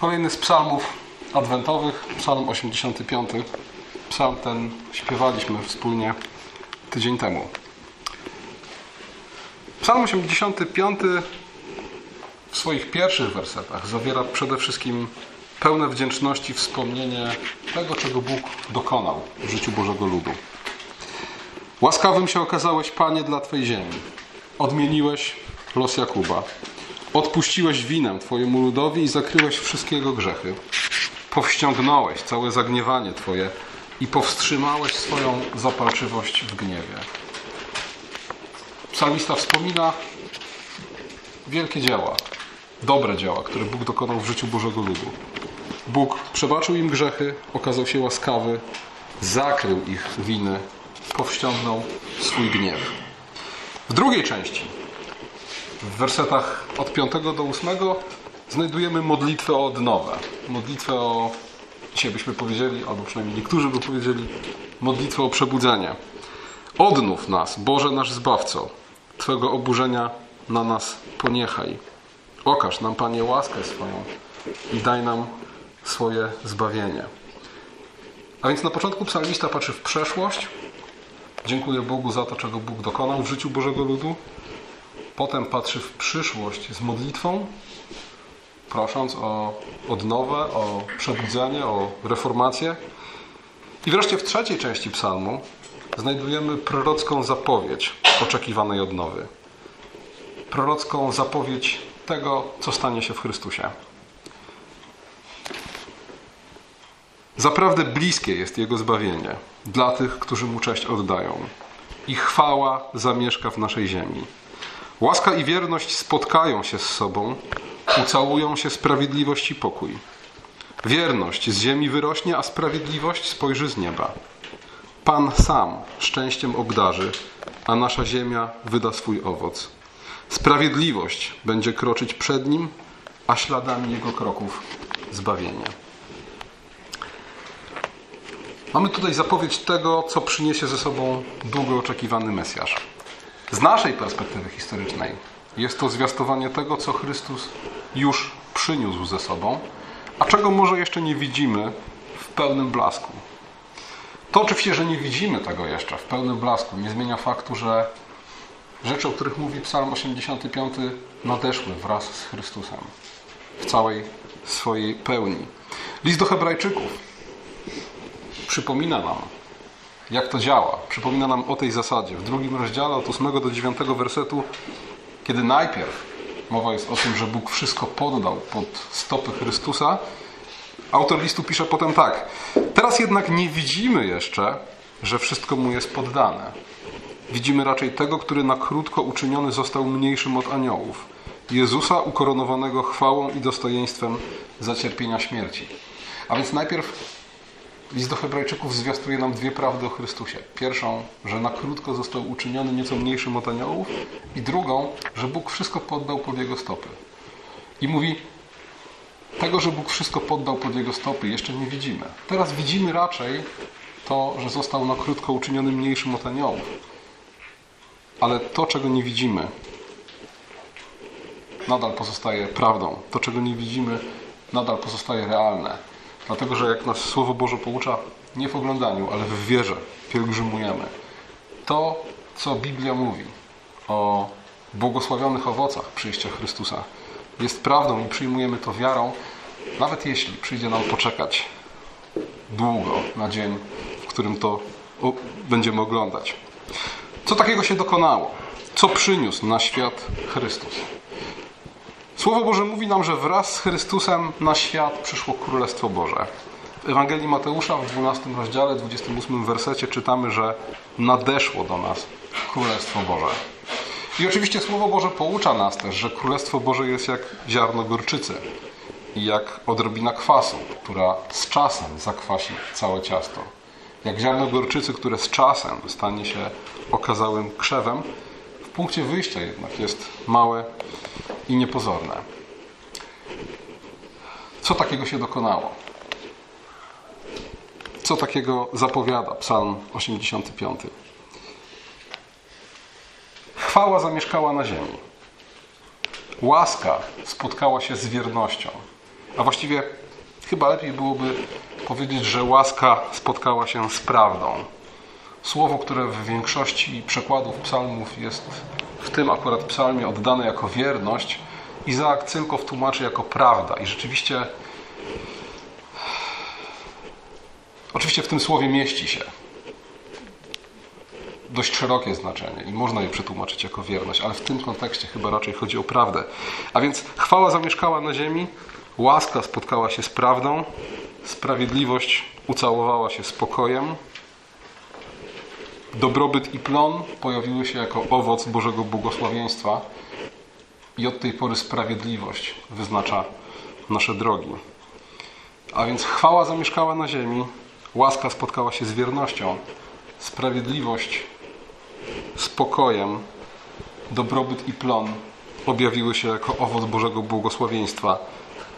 Kolejny z psalmów adwentowych, psalm 85. Psalm ten śpiewaliśmy wspólnie tydzień temu. Psalm 85 w swoich pierwszych wersetach zawiera przede wszystkim pełne wdzięczności wspomnienie tego, czego Bóg dokonał w życiu Bożego ludu. Łaskawym się okazałeś, Panie, dla Twej ziemi. Odmieniłeś los Jakuba. Odpuściłeś winę Twojemu ludowi i zakryłeś wszystkiego grzechy. Powściągnąłeś całe zagniewanie Twoje i powstrzymałeś swoją zapalczywość w gniewie. Psalmista wspomina wielkie dzieła, dobre dzieła, które Bóg dokonał w życiu Bożego ludu. Bóg przebaczył im grzechy, okazał się łaskawy, zakrył ich winy, powściągnął swój gniew. W drugiej części, w wersetach od 5 do 8, znajdujemy modlitwę o odnowę. Modlitwę o, dzisiaj byśmy powiedzieli, albo przynajmniej niektórzy by powiedzieli, modlitwę o przebudzenie. Odnów nas, Boże nasz Zbawco, Twego oburzenia na nas poniechaj. Okaż nam, Panie, łaskę swoją i daj nam swoje zbawienie. A więc na początku psalmista patrzy w przeszłość, dziękuję Bogu za to, czego Bóg dokonał w życiu Bożego ludu. Potem patrzy w przyszłość z modlitwą, prosząc o odnowę, o przebudzenie, o reformację. I wreszcie w trzeciej części psalmu znajdujemy prorocką zapowiedź oczekiwanej odnowy. Prorocką zapowiedź tego, co stanie się w Chrystusie. Zaprawdę bliskie jest Jego zbawienie dla tych, którzy Mu cześć oddają. I chwała zamieszka w naszej ziemi. Łaska i wierność spotkają się z sobą, ucałują się sprawiedliwość i pokój. Wierność z ziemi wyrośnie, a sprawiedliwość spojrzy z nieba. Pan sam szczęściem obdarzy, a nasza ziemia wyda swój owoc. Sprawiedliwość będzie kroczyć przed nim, a śladami jego kroków zbawienie. Mamy tutaj zapowiedź tego, co przyniesie ze sobą długo oczekiwany Mesjasz. Z naszej perspektywy historycznej jest to zwiastowanie tego, co Chrystus już przyniósł ze sobą, a czego może jeszcze nie widzimy w pełnym blasku. To oczywiście, że nie widzimy tego jeszcze w pełnym blasku, nie zmienia faktu, że rzeczy, o których mówi Psalm 85, nadeszły wraz z Chrystusem w całej swojej pełni. List do Hebrajczyków przypomina nam, jak to działa. Przypomina nam o tej zasadzie. W drugim rozdziale, od 8 do 9 wersetu, kiedy najpierw mowa jest o tym, że Bóg wszystko poddał pod stopy Chrystusa, autor listu pisze potem tak. Teraz jednak nie widzimy jeszcze, że wszystko mu jest poddane. Widzimy raczej tego, który na krótko uczyniony został mniejszym od aniołów. Jezusa ukoronowanego chwałą i dostojeństwem za cierpienia śmierci. A więc najpierw List do Hebrajczyków zwiastuje nam dwie prawdy o Chrystusie. Pierwszą, że na krótko został uczyniony nieco mniejszym od aniołów, i drugą, że Bóg wszystko poddał pod jego stopy. I mówi, tego, że Bóg wszystko poddał pod jego stopy, jeszcze nie widzimy. Teraz widzimy raczej to, że został na krótko uczyniony mniejszym od aniołów. Ale to, czego nie widzimy, nadal pozostaje prawdą. To, czego nie widzimy, nadal pozostaje realne. Dlatego, że jak nas Słowo Boże poucza, nie w oglądaniu, ale w wierze pielgrzymujemy. To, co Biblia mówi o błogosławionych owocach przyjścia Chrystusa, jest prawdą i przyjmujemy to wiarą, nawet jeśli przyjdzie nam poczekać długo na dzień, w którym to będziemy oglądać. Co takiego się dokonało? Co przyniósł na świat Chrystus? Słowo Boże mówi nam, że wraz z Chrystusem na świat przyszło Królestwo Boże. W Ewangelii Mateusza w 12 rozdziale, 28 wersecie czytamy, że nadeszło do nas Królestwo Boże. I oczywiście Słowo Boże poucza nas też, że Królestwo Boże jest jak ziarno gorczycy i jak odrobina kwasu, która z czasem zakwasi całe ciasto. Jak ziarno gorczycy, które z czasem stanie się okazałym krzewem, w punkcie wyjścia jednak jest małe i niepozorne. Co takiego się dokonało? Co takiego zapowiada Psalm 85? Chwała zamieszkała na ziemi. Łaska spotkała się z wiernością. A właściwie chyba lepiej byłoby powiedzieć, że łaska spotkała się z prawdą. Słowo, które w większości przekładów psalmów jest w tym akurat psalmie oddane jako wierność, Izaak Cylkow tłumaczy jako prawda. I rzeczywiście, oczywiście w tym słowie mieści się dość szerokie znaczenie i można je przetłumaczyć jako wierność, ale w tym kontekście chyba raczej chodzi o prawdę. A więc chwała zamieszkała na ziemi, łaska spotkała się z prawdą, sprawiedliwość ucałowała się spokojem, dobrobyt i plon pojawiły się jako owoc Bożego błogosławieństwa i od tej pory sprawiedliwość wyznacza nasze drogi. A więc chwała zamieszkała na ziemi, łaska spotkała się z wiernością, sprawiedliwość spokojem, dobrobyt i plon objawiły się jako owoc Bożego błogosławieństwa,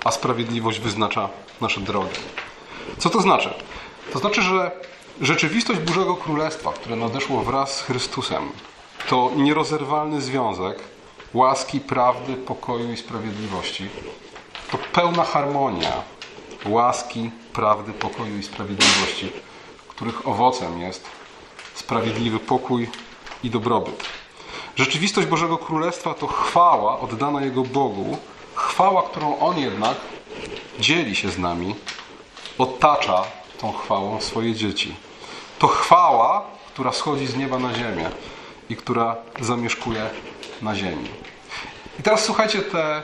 a sprawiedliwość wyznacza nasze drogi. Co to znaczy? To znaczy, że rzeczywistość Bożego Królestwa, które nadeszło wraz z Chrystusem, to nierozerwalny związek łaski, prawdy, pokoju i sprawiedliwości. To pełna harmonia łaski, prawdy, pokoju i sprawiedliwości, których owocem jest sprawiedliwy pokój i dobrobyt. Rzeczywistość Bożego Królestwa to chwała oddana Jego Bogu, chwała, którą On jednak dzieli się z nami, otacza tą chwałą swoje dzieci. To chwała, która schodzi z nieba na ziemię i która zamieszkuje na ziemi. I teraz słuchajcie te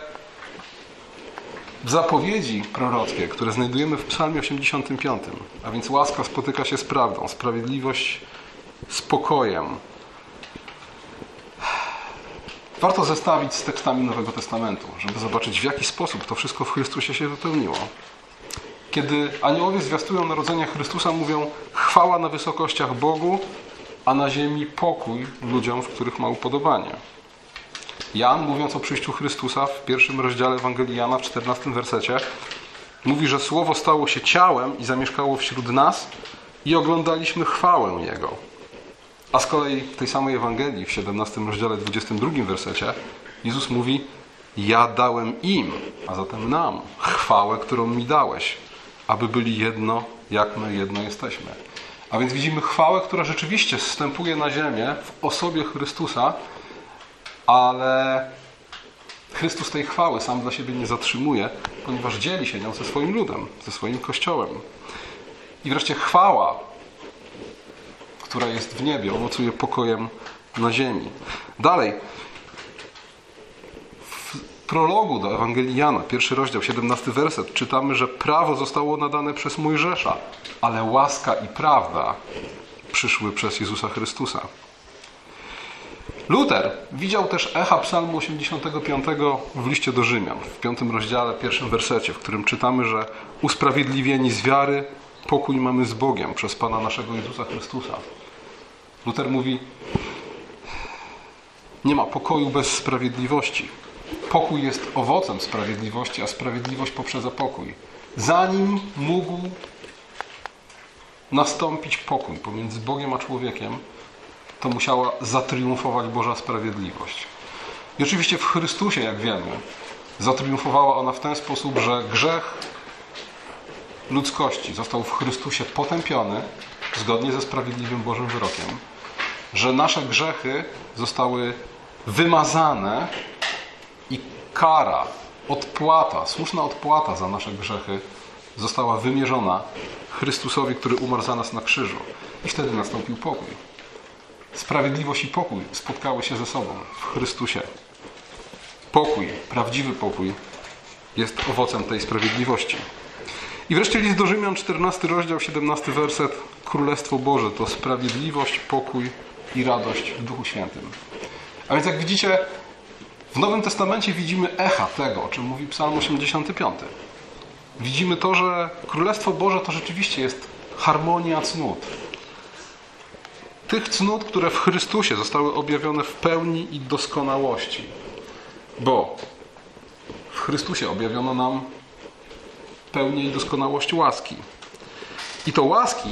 zapowiedzi prorockie, które znajdujemy w Psalmie 85. A więc łaska spotyka się z prawdą, sprawiedliwość z pokojem. Warto zestawić z tekstami Nowego Testamentu, żeby zobaczyć, w jaki sposób to wszystko w Chrystusie się wypełniło. Kiedy aniołowie zwiastują narodzenia Chrystusa, mówią chwała na wysokościach Bogu, a na ziemi pokój ludziom, w których ma upodobanie. Jan, mówiąc o przyjściu Chrystusa w pierwszym rozdziale Ewangelii Jana, w 14 wersecie, mówi, że Słowo stało się ciałem i zamieszkało wśród nas i oglądaliśmy chwałę Jego. A z kolei w tej samej Ewangelii, w 17 rozdziale, 22 wersecie, Jezus mówi, ja dałem im, a zatem nam, chwałę, którą mi dałeś, aby byli jedno, jak my jedno jesteśmy. A więc widzimy chwałę, która rzeczywiście zstępuje na ziemię w osobie Chrystusa, ale Chrystus tej chwały sam dla siebie nie zatrzymuje, ponieważ dzieli się nią ze swoim ludem, ze swoim kościołem. I wreszcie chwała, która jest w niebie, owocuje pokojem na ziemi. Dalej, prologu do Ewangelii Jana, pierwszy rozdział, 17 werset, czytamy, że prawo zostało nadane przez Mojżesza, ale łaska i prawda przyszły przez Jezusa Chrystusa. Luther widział też echa psalmu 85 w liście do Rzymian, w piątym rozdziale, pierwszym wersecie, w którym czytamy, że usprawiedliwieni z wiary pokój mamy z Bogiem przez Pana naszego Jezusa Chrystusa. Luther mówi, nie ma pokoju bez sprawiedliwości. Pokój jest owocem sprawiedliwości, a sprawiedliwość poprzedza pokój. Zanim mógł nastąpić pokój pomiędzy Bogiem a człowiekiem, to musiała zatriumfować Boża sprawiedliwość. I oczywiście w Chrystusie, jak wiemy, zatriumfowała ona w ten sposób, że grzech ludzkości został w Chrystusie potępiony zgodnie ze sprawiedliwym Bożym wyrokiem, że nasze grzechy zostały wymazane kara, odpłata, słuszna odpłata za nasze grzechy została wymierzona Chrystusowi, który umarł za nas na krzyżu. I wtedy nastąpił pokój. Sprawiedliwość i pokój spotkały się ze sobą w Chrystusie. Pokój, prawdziwy pokój jest owocem tej sprawiedliwości. I wreszcie list do Rzymian, 14 rozdział, 17 werset. Królestwo Boże to sprawiedliwość, pokój i radość w Duchu Świętym. A więc jak widzicie, w Nowym Testamencie widzimy echa tego, o czym mówi Psalm 85. Widzimy to, że Królestwo Boże to rzeczywiście jest harmonia cnót. Tych cnót, które w Chrystusie zostały objawione w pełni i doskonałości. Bo w Chrystusie objawiono nam pełnię i doskonałość łaski. I to łaski,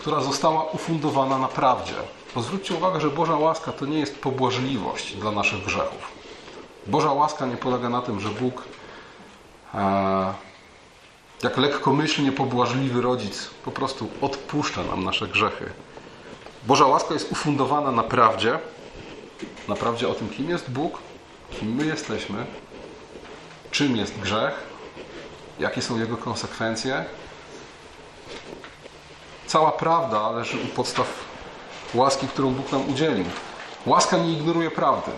która została ufundowana na prawdzie. Bo zwróćcie uwagę, że Boża łaska to nie jest pobłażliwość dla naszych grzechów. Boża łaska nie polega na tym, że Bóg e, jak lekkomyślnie pobłażliwy rodzic po prostu odpuszcza nam nasze grzechy. Boża łaska jest ufundowana na prawdzie, na prawdzie o tym, kim jest Bóg, kim my jesteśmy, czym jest grzech, jakie są jego konsekwencje. Cała prawda leży u podstaw łaski, którą Bóg nam udzielił. Łaska nie ignoruje prawdy.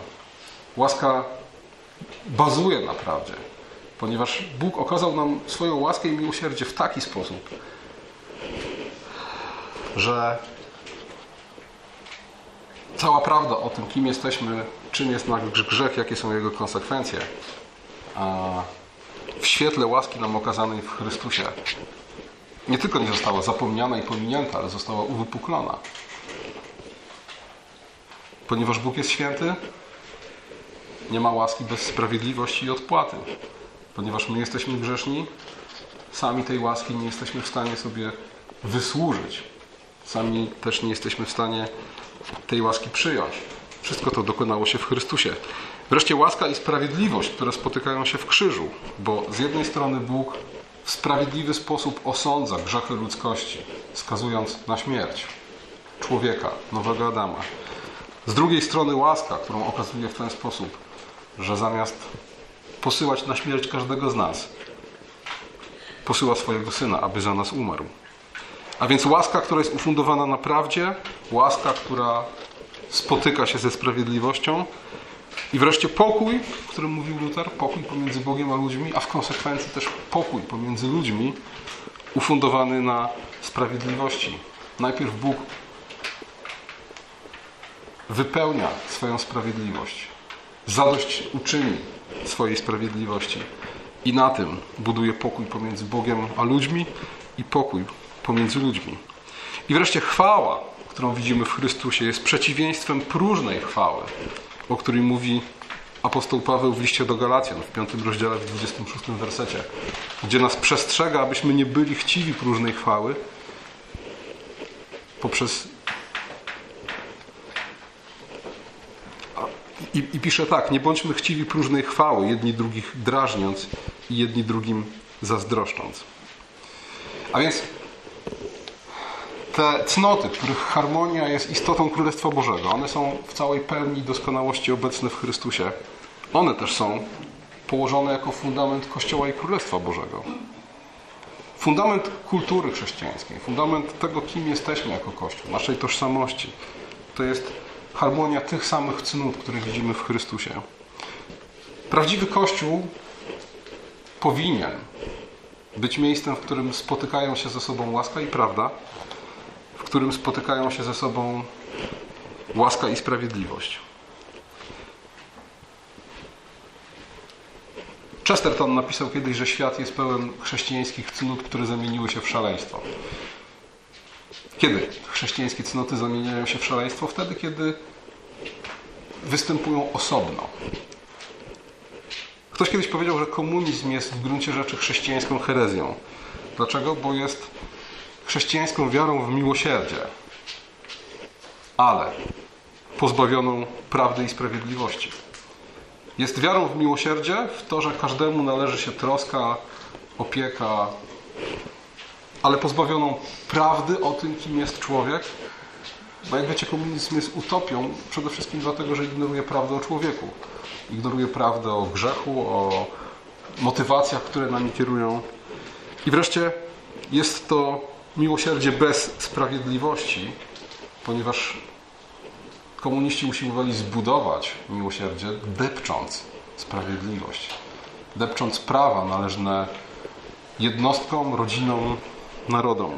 Łaska bazuje na prawdzie, ponieważ Bóg okazał nam swoją łaskę i miłosierdzie w taki sposób, że cała prawda o tym, kim jesteśmy, czym jest nasz grzech, jakie są jego konsekwencje, w świetle łaski nam okazanej w Chrystusie nie tylko nie została zapomniana i pominięta, ale została uwypuklona. Ponieważ Bóg jest święty, nie ma łaski bez sprawiedliwości i odpłaty. Ponieważ my jesteśmy grzeszni, sami tej łaski nie jesteśmy w stanie sobie wysłużyć. Sami też nie jesteśmy w stanie tej łaski przyjąć. Wszystko to dokonało się w Chrystusie. Wreszcie łaska i sprawiedliwość, które spotykają się w krzyżu, bo z jednej strony Bóg w sprawiedliwy sposób osądza grzechy ludzkości, skazując na śmierć człowieka, nowego Adama. Z drugiej strony łaska, którą okazuje w ten sposób, że zamiast posyłać na śmierć każdego z nas, posyła swojego syna, aby za nas umarł. A więc łaska, która jest ufundowana na prawdzie, łaska, która spotyka się ze sprawiedliwością i wreszcie pokój, o którym mówił Luther, pokój pomiędzy Bogiem a ludźmi, a w konsekwencji też pokój pomiędzy ludźmi ufundowany na sprawiedliwości. Najpierw Bóg wypełnia swoją sprawiedliwość, zadość uczyni swojej sprawiedliwości i na tym buduje pokój pomiędzy Bogiem a ludźmi i pokój pomiędzy ludźmi. I wreszcie chwała, którą widzimy w Chrystusie, jest przeciwieństwem próżnej chwały, o której mówi apostoł Paweł w liście do Galacjan w 5 rozdziale w 26 wersecie, gdzie nas przestrzega, abyśmy nie byli chciwi próżnej chwały poprzez I, I, pisze tak, nie bądźmy chciwi próżnej chwały, jedni drugich drażniąc i jedni drugim zazdroszcząc. A więc te cnoty, których harmonia jest istotą Królestwa Bożego, one są w całej pełni doskonałości obecne w Chrystusie. One też są położone jako fundament Kościoła i Królestwa Bożego. Fundament kultury chrześcijańskiej, fundament tego, kim jesteśmy jako Kościół, naszej tożsamości, to jest harmonia tych samych cnót, które widzimy w Chrystusie. Prawdziwy Kościół powinien być miejscem, w którym spotykają się ze sobą łaska i prawda, w którym spotykają się ze sobą łaska i sprawiedliwość. Chesterton napisał kiedyś, że świat jest pełen chrześcijańskich cnót, które zamieniły się w szaleństwo. Kiedy chrześcijańskie cnoty zamieniają się w szaleństwo? Wtedy, kiedy występują osobno. Ktoś kiedyś powiedział, że komunizm jest w gruncie rzeczy chrześcijańską herezją. Dlaczego? Bo jest chrześcijańską wiarą w miłosierdzie, ale pozbawioną prawdy i sprawiedliwości. Jest wiarą w miłosierdzie, w to, że każdemu należy się troska, opieka, ale pozbawioną prawdy o tym, kim jest człowiek. Bo jak wiecie, komunizm jest utopią przede wszystkim dlatego, że ignoruje prawdę o człowieku. Ignoruje prawdę o grzechu, o motywacjach, które nami kierują. I wreszcie jest to miłosierdzie bez sprawiedliwości, ponieważ komuniści usiłowali zbudować miłosierdzie, depcząc sprawiedliwość, depcząc prawa należne jednostkom, rodzinom, narodom.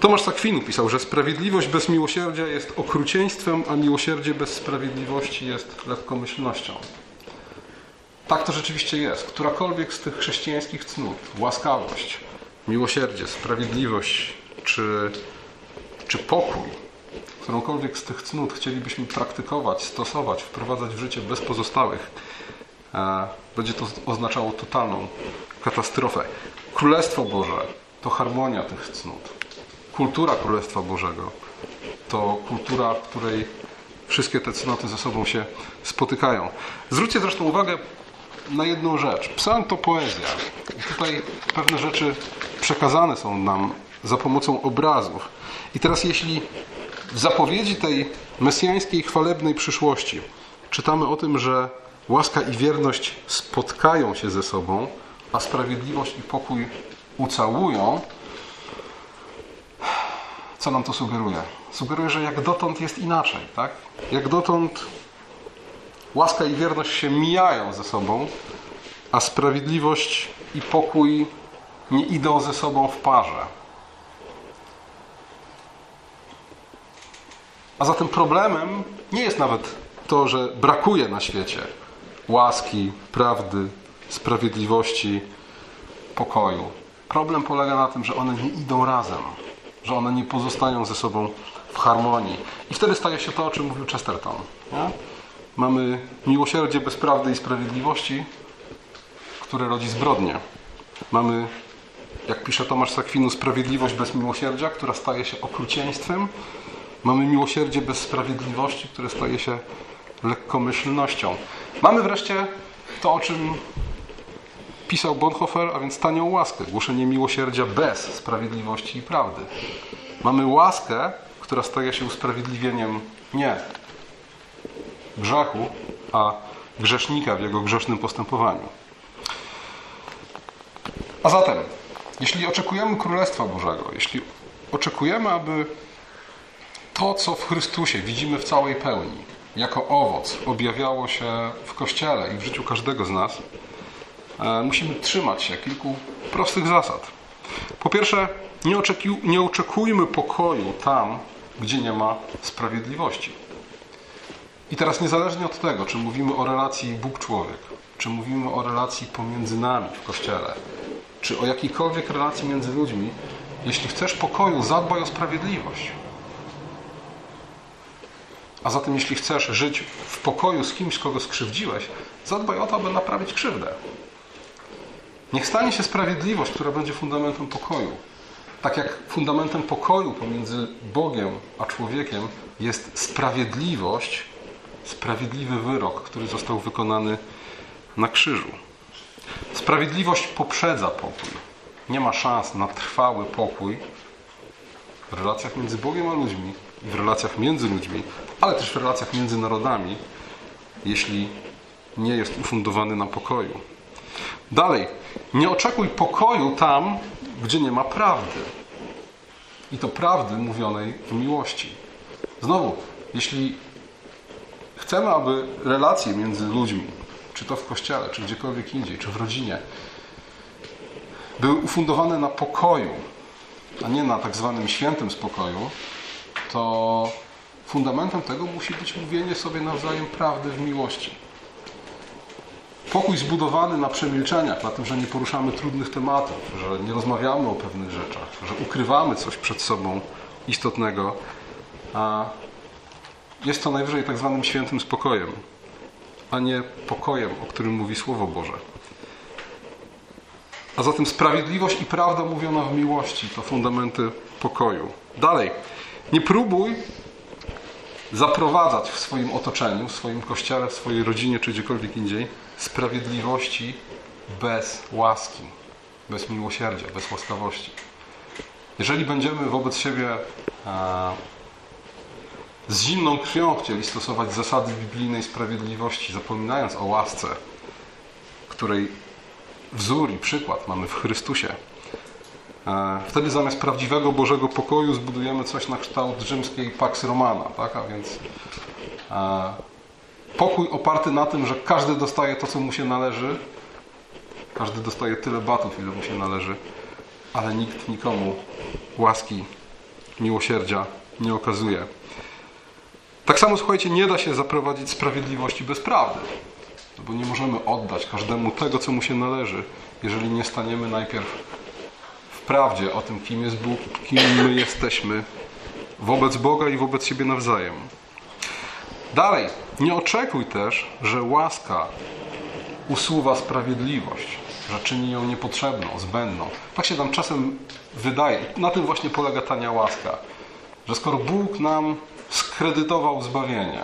Tomasz Sakwinu pisał, że sprawiedliwość bez miłosierdzia jest okrucieństwem, a miłosierdzie bez sprawiedliwości jest lekkomyślnością. Tak to rzeczywiście jest. Którakolwiek z tych chrześcijańskich cnót, łaskawość, miłosierdzie, sprawiedliwość czy, czy pokój, którąkolwiek z tych cnót chcielibyśmy praktykować, stosować, wprowadzać w życie bez pozostałych, e, będzie to oznaczało totalną katastrofę. Królestwo Boże to harmonia tych cnót. Kultura Królestwa Bożego to kultura, w której wszystkie te cnoty ze sobą się spotykają. Zwróćcie zresztą uwagę, na jedną rzecz. Psalm to poezja. Tutaj pewne rzeczy przekazane są nam za pomocą obrazów. I teraz jeśli w zapowiedzi tej mesjańskiej, chwalebnej przyszłości czytamy o tym, że łaska i wierność spotkają się ze sobą, a sprawiedliwość i pokój ucałują, co nam to sugeruje? Sugeruje, że jak dotąd jest inaczej, tak? Jak dotąd łaska i wierność się mijają ze sobą, a sprawiedliwość i pokój nie idą ze sobą w parze. A zatem problemem nie jest nawet to, że brakuje na świecie łaski, prawdy, sprawiedliwości, pokoju. Problem polega na tym, że one nie idą razem, że one nie pozostają ze sobą w harmonii. I wtedy staje się to, o czym mówił Chesterton. Nie? Mamy miłosierdzie bez prawdy i sprawiedliwości, które rodzi zbrodnię. Mamy, jak pisze Tomasz Sakwinu, sprawiedliwość bez miłosierdzia, która staje się okrucieństwem. Mamy miłosierdzie bez sprawiedliwości, które staje się lekkomyślnością. Mamy wreszcie to, o czym pisał Bonhoeffer, a więc tanią łaskę, głoszenie miłosierdzia bez sprawiedliwości i prawdy. Mamy łaskę, która staje się usprawiedliwieniem nie grzechu, a grzesznika w jego grzesznym postępowaniu. A zatem, jeśli oczekujemy Królestwa Bożego, jeśli oczekujemy, aby to, co w Chrystusie widzimy w całej pełni, jako owoc objawiało się w Kościele i w życiu każdego z nas, musimy trzymać się kilku prostych zasad. Po pierwsze, nie, nie oczekujmy pokoju tam, gdzie nie ma sprawiedliwości. I teraz niezależnie od tego, czy mówimy o relacji Bóg-człowiek, czy mówimy o relacji pomiędzy nami w Kościele, czy o jakiejkolwiek relacji między ludźmi, jeśli chcesz pokoju, zadbaj o sprawiedliwość. A zatem, jeśli chcesz żyć w pokoju z kimś, kogo skrzywdziłeś, zadbaj o to, aby naprawić krzywdę. Niech stanie się sprawiedliwość, która będzie fundamentem pokoju. Tak jak fundamentem pokoju pomiędzy Bogiem a człowiekiem jest sprawiedliwość, sprawiedliwy wyrok, który został wykonany na krzyżu. Sprawiedliwość poprzedza pokój. Nie ma szans na trwały pokój w relacjach między Bogiem a ludźmi, w relacjach między ludźmi, ale też w relacjach między narodami, jeśli nie jest ufundowany na pokoju. Dalej, nie oczekuj pokoju tam, gdzie nie ma prawdy. I to prawdy mówionej w miłości. Znowu, jeśli chcemy, aby relacje między ludźmi, czy to w kościele, czy gdziekolwiek indziej, czy w rodzinie, były ufundowane na pokoju, a nie na tak zwanym świętym spokoju, to fundamentem tego musi być mówienie sobie nawzajem prawdy w miłości. Pokój zbudowany na przemilczeniach, na tym, że nie poruszamy trudnych tematów, że nie rozmawiamy o pewnych rzeczach, że ukrywamy coś przed sobą istotnego, a jest to najwyżej tak zwanym świętym spokojem, a nie pokojem, o którym mówi Słowo Boże. A zatem sprawiedliwość i prawda mówiona w miłości to fundamenty pokoju. Dalej, nie próbuj zaprowadzać w swoim otoczeniu, w swoim kościele, w swojej rodzinie czy gdziekolwiek indziej sprawiedliwości bez łaski, bez miłosierdzia, bez łaskawości. Jeżeli będziemy wobec siebie e, z zimną krwią chcieli stosować zasady biblijnej sprawiedliwości, zapominając o łasce, której wzór i przykład mamy w Chrystusie, e, wtedy zamiast prawdziwego Bożego pokoju zbudujemy coś na kształt rzymskiej Pax Romana, tak? a więc e, pokój oparty na tym, że każdy dostaje to, co mu się należy, każdy dostaje tyle batów, ile mu się należy, ale nikt nikomu łaski, miłosierdzia nie okazuje. Tak samo, słuchajcie, nie da się zaprowadzić sprawiedliwości bez prawdy. No bo nie możemy oddać każdemu tego, co mu się należy, jeżeli nie staniemy najpierw w prawdzie o tym, kim jest Bóg, kim my jesteśmy wobec Boga i wobec siebie nawzajem. Dalej, nie oczekuj też, że łaska usuwa sprawiedliwość, że czyni ją niepotrzebną, zbędną. Tak się nam czasem wydaje. Na tym właśnie polega tania łaska. Że skoro Bóg nam skredytował zbawienie,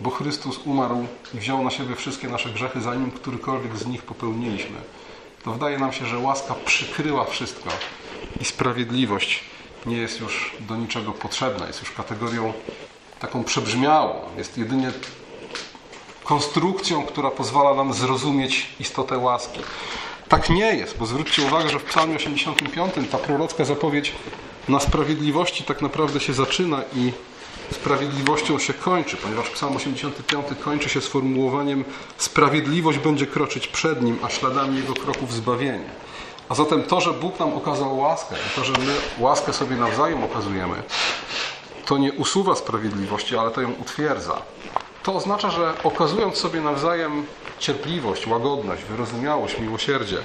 bo Chrystus umarł i wziął na siebie wszystkie nasze grzechy, zanim którykolwiek z nich popełniliśmy, to wydaje nam się, że łaska przykryła wszystko i sprawiedliwość nie jest już do niczego potrzebna, jest już kategorią taką przebrzmiałą, jest jedynie konstrukcją, która pozwala nam zrozumieć istotę łaski. Tak nie jest, bo zwróćcie uwagę, że w Psalmie 85 ta prorocka zapowiedź na sprawiedliwości tak naprawdę się zaczyna i sprawiedliwością się kończy, ponieważ Psalm 85 kończy się sformułowaniem sprawiedliwość będzie kroczyć przed nim, a śladami jego kroków zbawienie. A zatem to, że Bóg nam okazał łaskę to, że my łaskę sobie nawzajem okazujemy, to nie usuwa sprawiedliwości, ale to ją utwierdza. To oznacza, że okazując sobie nawzajem cierpliwość, łagodność, wyrozumiałość, miłosierdzie,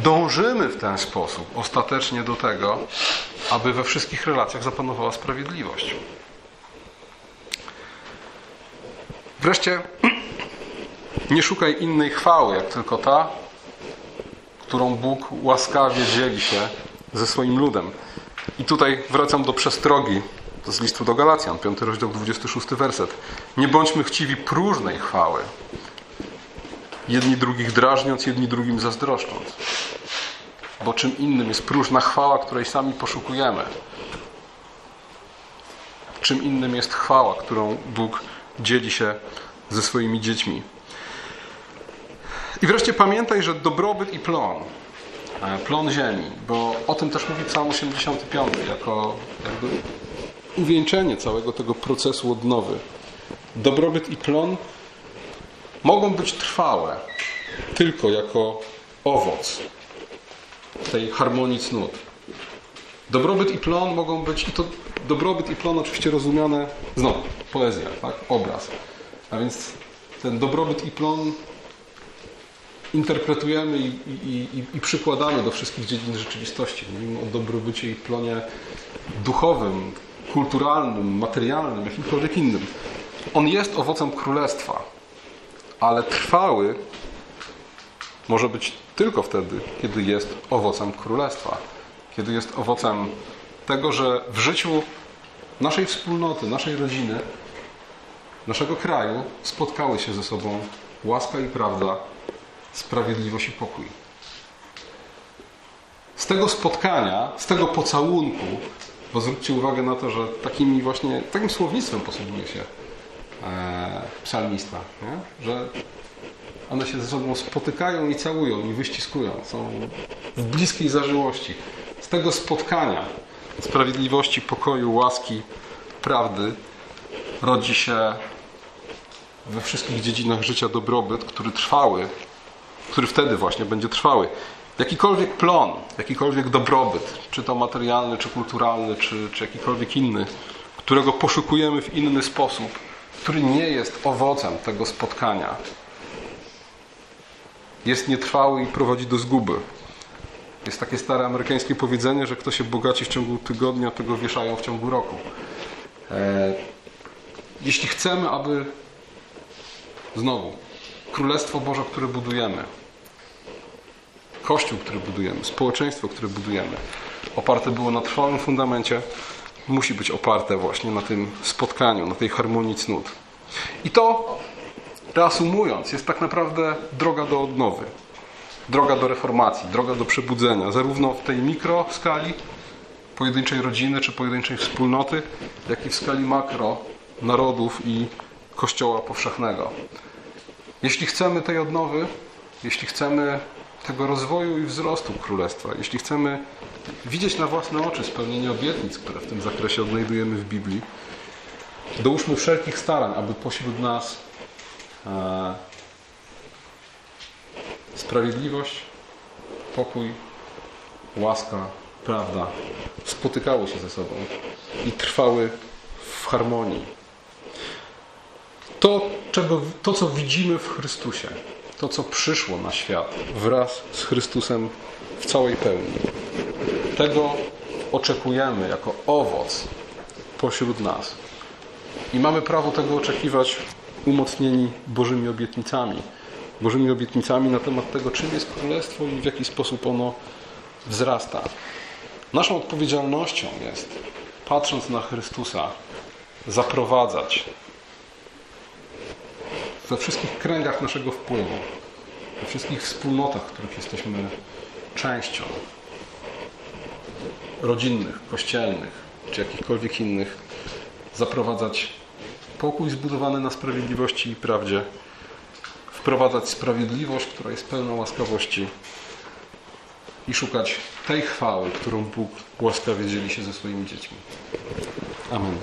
dążymy w ten sposób ostatecznie do tego, aby we wszystkich relacjach zapanowała sprawiedliwość. Wreszcie nie szukaj innej chwały, jak tylko ta, którą Bóg łaskawie dzieli się ze swoim ludem. I tutaj wracam do przestrogi z listu do Galacjan, 5 rozdział, 26 werset. Nie bądźmy chciwi próżnej chwały, jedni drugich drażniąc, jedni drugim zazdroszcząc. Bo czym innym jest próżna chwała, której sami poszukujemy. Czym innym jest chwała, którą Bóg dzieli się ze swoimi dziećmi. I wreszcie pamiętaj, że dobrobyt i plon, e, plon ziemi, bo o tym też mówi Psalm 85, jako jakby uwieńczenie całego tego procesu odnowy. Dobrobyt i plon mogą być trwałe tylko jako owoc tej harmonii cnót. Dobrobyt i plon mogą być, i to dobrobyt i plon oczywiście rozumiane, znowu, poezja, tak? obraz. A więc ten dobrobyt i plon interpretujemy i, i, i, i, przykładamy do wszystkich dziedzin rzeczywistości. Mówimy o dobrobycie i plonie duchowym, kulturalnym, materialnym, jakimkolwiek innym. On jest owocem królestwa, ale trwały może być tylko wtedy, kiedy jest owocem królestwa. Kiedy jest owocem tego, że w życiu naszej wspólnoty, naszej rodziny, naszego kraju spotkały się ze sobą łaska i prawda, sprawiedliwość i pokój. Z tego spotkania, z tego pocałunku, bo zwróćcie uwagę na to, że takimi właśnie, takim słownictwem posługuje się e, psalmista, nie? że one się ze sobą spotykają i całują i wyściskują, są w bliskiej zażyłości. Z tego spotkania sprawiedliwości, pokoju, łaski, prawdy rodzi się we wszystkich dziedzinach życia dobrobyt, który trwały, który wtedy właśnie będzie trwały. Jakikolwiek plon, jakikolwiek dobrobyt, czy to materialny, czy kulturalny, czy, czy jakikolwiek inny, którego poszukujemy w inny sposób, który nie jest owocem tego spotkania, jest nietrwały i prowadzi do zguby. Jest takie stare amerykańskie powiedzenie, że kto się bogaci w ciągu tygodnia, tego wieszają w ciągu roku. E, jeśli chcemy, aby znowu Królestwo Boże, które budujemy, Kościół, który budujemy, społeczeństwo, które budujemy, oparte było na trwałym fundamencie, musi być oparte właśnie na tym spotkaniu, na tej harmonii cnót. I to, reasumując, jest tak naprawdę droga do odnowy, droga do reformacji, droga do przebudzenia, zarówno w tej mikroskali pojedynczej rodziny czy pojedynczej wspólnoty, jak i w skali makro narodów i Kościoła powszechnego. Jeśli chcemy tej odnowy, jeśli chcemy tego rozwoju i wzrostu Królestwa, jeśli chcemy widzieć na własne oczy spełnienie obietnic, które w tym zakresie odnajdujemy w Biblii, dołóżmy wszelkich starań, aby pośród nas e, sprawiedliwość, pokój, łaska, prawda spotykały się ze sobą i trwały w harmonii. To, czego, to co widzimy w Chrystusie, to, co przyszło na świat wraz z Chrystusem w całej pełni. Tego oczekujemy jako owoc pośród nas. I mamy prawo tego oczekiwać umocnieni Bożymi obietnicami. Bożymi obietnicami na temat tego, czym jest Królestwo i w jaki sposób ono wzrasta. Naszą odpowiedzialnością jest, patrząc na Chrystusa, zaprowadzać we wszystkich kręgach naszego wpływu, we wszystkich wspólnotach, których jesteśmy częścią, rodzinnych, kościelnych czy jakichkolwiek innych, zaprowadzać pokój zbudowany na sprawiedliwości i prawdzie, wprowadzać sprawiedliwość, która jest pełna łaskawości i szukać tej chwały, którą Bóg łaskawie dzieli się ze swoimi dziećmi. Amen.